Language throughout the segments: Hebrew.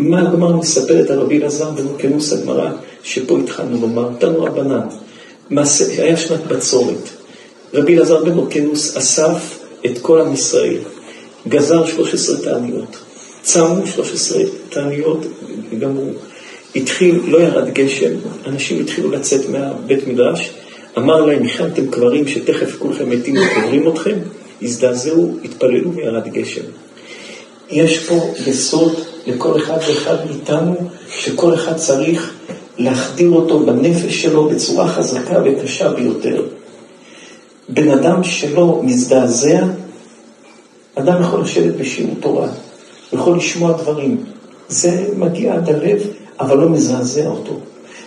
מה הגמרא מספרת על רבי אלעזר בן אורקנוס הגמרא, שפה התחלנו לומר, תנו רבנן, היה שנת בצורת. רבי אלעזר בן אורקנוס אסף את כל עם ישראל, גזר 13 תעניות, צמו 13 תעניות, גמרו. התחיל, לא ירד גשם, אנשים התחילו לצאת מהבית מדרש, אמר להם, הכנתם קברים שתכף כולכם מתים וקוברים אתכם? הזדעזעו, התפללו וירד גשם. יש פה יסוד לכל אחד ואחד מאיתנו, שכל אחד צריך להחדיר אותו בנפש שלו בצורה חזקה וקשה ביותר. בן אדם שלא מזדעזע, אדם יכול לשבת בשיעור תורה, יכול לשמוע דברים. זה מגיע עד הלב, אבל לא מזעזע אותו.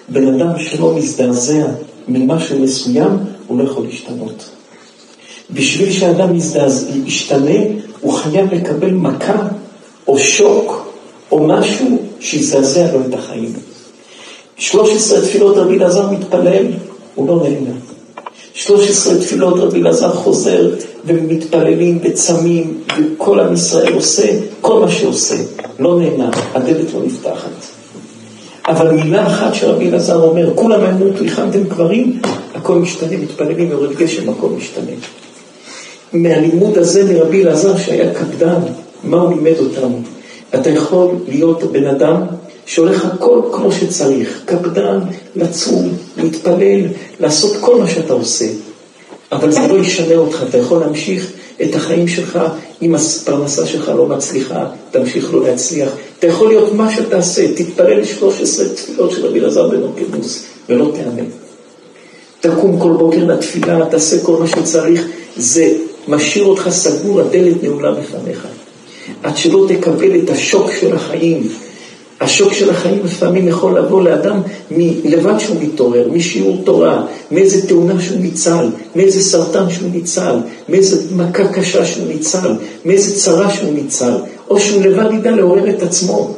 בן אדם שלא מזדעזע ממשהו מסוים, הוא לא יכול להשתנות. בשביל שאדם ישתנה, הוא חייב לקבל מכה או שוק או משהו שיזעזע לו את החיים. 13 תפילות רבי אלעזר מתפלל, הוא לא נהנה. 13 תפילות רבי אלעזר חוזר ומתפללים וצמים, וכל עם ישראל עושה כל מה שעושה, לא נהנה, הדלת לא נפתחת. אבל מילה אחת שרבי אלעזר אומר, כולם ימותו, הכנתם קברים, הכל משתנה, מתפללים, יורד גשם, הכל משתנה. מהלימוד הזה מרבי אלעזר שהיה קפדן, מה הוא לימד אותנו? אתה יכול להיות בן אדם שהולך הכל כמו שצריך, קפדן, לצום, להתפלל, לעשות כל מה שאתה עושה. אבל זה לא ישנה אותך, אתה יכול להמשיך את החיים שלך, אם הפרנסה שלך לא מצליחה, תמשיך לא להצליח. אתה יכול להיות מה שתעשה, תתפלל ל-13 תפילות של רבי אלעזר בן אורקנוס, ולא תענה. תקום כל בוקר לתפילה, תעשה כל מה שצריך, זה משאיר אותך סגור, הדלת נעולה בפניך. עד שלא תקבל את השוק של החיים. השוק של החיים לפעמים יכול לבוא לאדם מלבד שהוא מתעורר, משיעור תורה, מאיזה תאונה שהוא ניצל, מאיזה סרטן שהוא ניצל, מאיזה מכה קשה שהוא ניצל, מאיזה צרה שהוא ניצל, או שהוא לבד ידע לעורר את עצמו.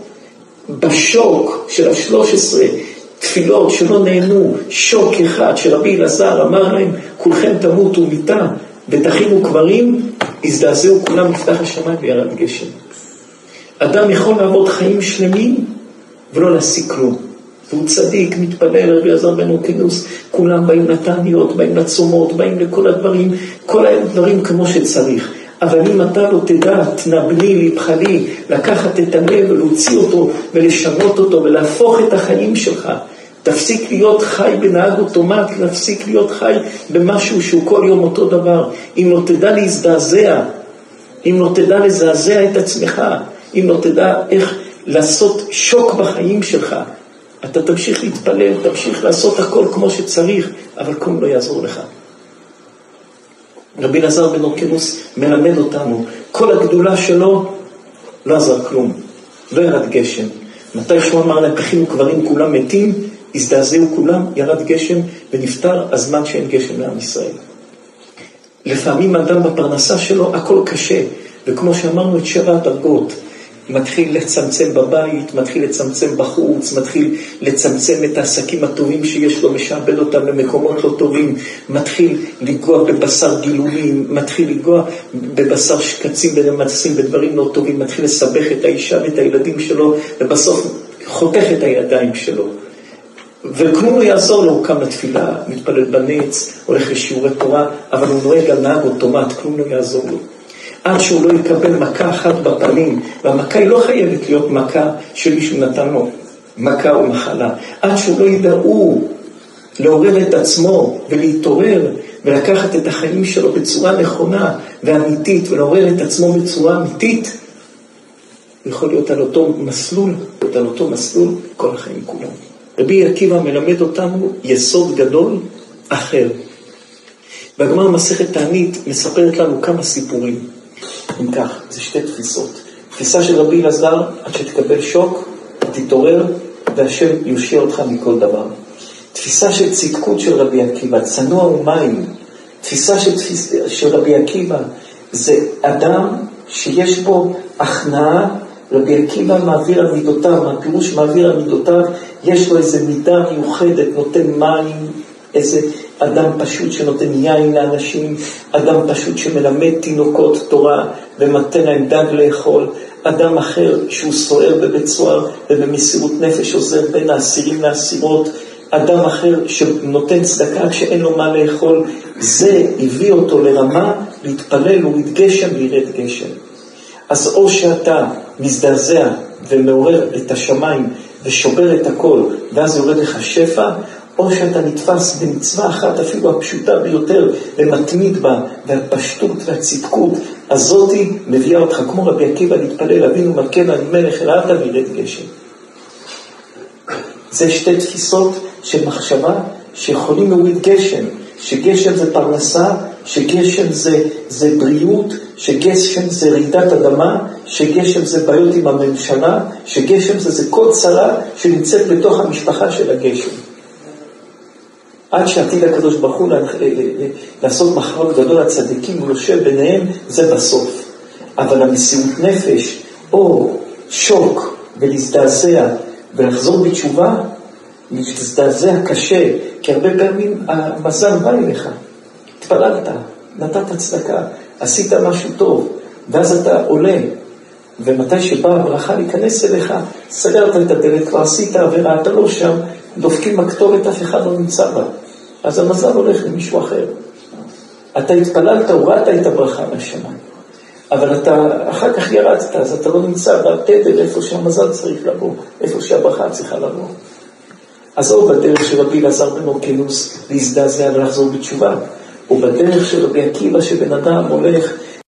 בשוק של השלוש עשרה תפילות שלא נהנו, שוק אחד שרבי אלעזר אמר להם, כולכם תמותו מיתה ותכינו קברים, הזדעזעו כולם, נפתח השמיים וירד גשם. אדם יכול לעבוד חיים שלמים ולא להשיג כלום. והוא צדיק, מתפלל, רבי עזר בן אורקינוס, כולם באים לתעניות, באים לצומות, באים לכל הדברים, כל הדברים כמו שצריך. אבל אם אתה לא תדע, תנבלי, ליבך לי, לקחת את הלב ולהוציא אותו ולשנות אותו ולהפוך את החיים שלך, תפסיק להיות חי בנהג אוטומט, תפסיק להיות חי במשהו שהוא כל יום אותו דבר. אם לא תדע להזדעזע, אם לא תדע לזעזע את עצמך, אם לא תדע איך לעשות שוק בחיים שלך, אתה תמשיך להתפלל, תמשיך לעשות הכל כמו שצריך, אבל כלום לא יעזור לך. רבי אלעזר בן אורקנוס מלמד אותנו, כל הגדולה שלו לא עזר כלום, לא ירד גשם. מתי שהוא אמר להם, תכינו קברים כולם מתים, הזדעזעו כולם, ירד גשם ונפטר הזמן שאין גשם לעם ישראל. לפעמים אדם בפרנסה שלו הכל קשה, וכמו שאמרנו את שבע הדרגות, מתחיל לצמצם בבית, מתחיל לצמצם בחוץ, מתחיל לצמצם את העסקים הטובים שיש לו, משעבד אותם למקומות לא טובים, מתחיל לנגוע בבשר גילויים, מתחיל לנגוע בבשר שקצים ונמצים בדברים לא טובים, מתחיל לסבך את האישה ואת הילדים שלו, ובסוף חותך את הידיים שלו. וכלום לא יעזור לו, הוא קם לתפילה, מתפלל בנץ, הולך לשיעורי תורה, אבל הוא נוהג על נהג אוטומט, כלום לא יעזור לו. עד שהוא לא יקבל מכה אחת בפנים, והמכה היא לא חייבת להיות מכה שמישהו נתן לו, מכה או מחלה. עד שהוא לא ידע הוא לעורר את עצמו ולהתעורר ולקחת את החיים שלו בצורה נכונה ואמיתית ולעורר את עצמו בצורה אמיתית, יכול להיות על אותו מסלול, על אותו מסלול כל החיים כולם. רבי עקיבא מלמד אותנו יסוד גדול אחר. והגמר מסכת תענית מספרת לנו כמה סיפורים. אם כך, זה שתי תפיסות. תפיסה של רבי אלעזר, עד שתקבל שוק, תתעורר, והשם יושיע אותך מכל דבר. תפיסה של צדקות של רבי עקיבא, צנוע ומים. תפיסה של, תפיס, של רבי עקיבא, זה אדם שיש בו הכנעה רבי עקיבא מעביר על מידותיו, הפירוש מעביר על מידותיו, יש לו איזו מידה מיוחדת, נותן מים, איזה אדם פשוט שנותן יין לאנשים, אדם פשוט שמלמד תינוקות תורה ומתן להם דג לאכול, אדם אחר שהוא סוער בבית סוהר ובמסירות נפש עוזר בין האסירים לאסירות, אדם אחר שנותן צדקה כשאין לו מה לאכול, זה הביא אותו לרמה להתפלל ולהת גשם וירד גשם. אז או שאתה מזדעזע ומעורר את השמיים ושובר את הכל, ואז יורד לך שפע, או שאתה נתפס במצווה אחת, אפילו הפשוטה ביותר, ומתמיד בה, והפשטות והצדקות הזאתי מביאה אותך, כמו רבי עקיבא, להתפלל, אבינו מלכנו אני מלך ארתא וירד גשם. זה שתי תפיסות של מחשבה שיכולים להוריד גשם, שגשם זה פרנסה, שגשם זה, זה בריאות, שגשם זה רעידת אדמה, שגשם זה בעיות עם הממשלה, שגשם זה, זה כל צרה שנמצאת בתוך המשפחה של הגשם. עד שעתיד הקדוש ברוך הוא אה, אה, אה, לעשות מחרות גדול לצדיקים, הוא יושב ביניהם, זה בסוף. אבל המסירות נפש, או שוק ולהזדעזע ולחזור בתשובה, להזדעזע קשה, כי הרבה פעמים המזל בא אליך. התפללת, נתת צדקה, עשית משהו טוב, ואז אתה עולה, ומתי שבאה הברכה להיכנס אליך, סגרת את הדלת, כבר עשית עבירה, אתה לא שם, דופקים הכתובת, אף אחד לא נמצא בה. אז המזל הולך למישהו אחר. אתה התפללת, הורדת את הברכה מהשמיים. אבל אתה אחר כך ירדת, אז אתה לא נמצא בתדר איפה שהמזל צריך לבוא, איפה שהברכה צריכה לבוא. או בדרך של רבי אלעזר בן אורקינוס להזדעזע ולחזור בתשובה, או בדרך של רבי עקיבא שבן אדם הולך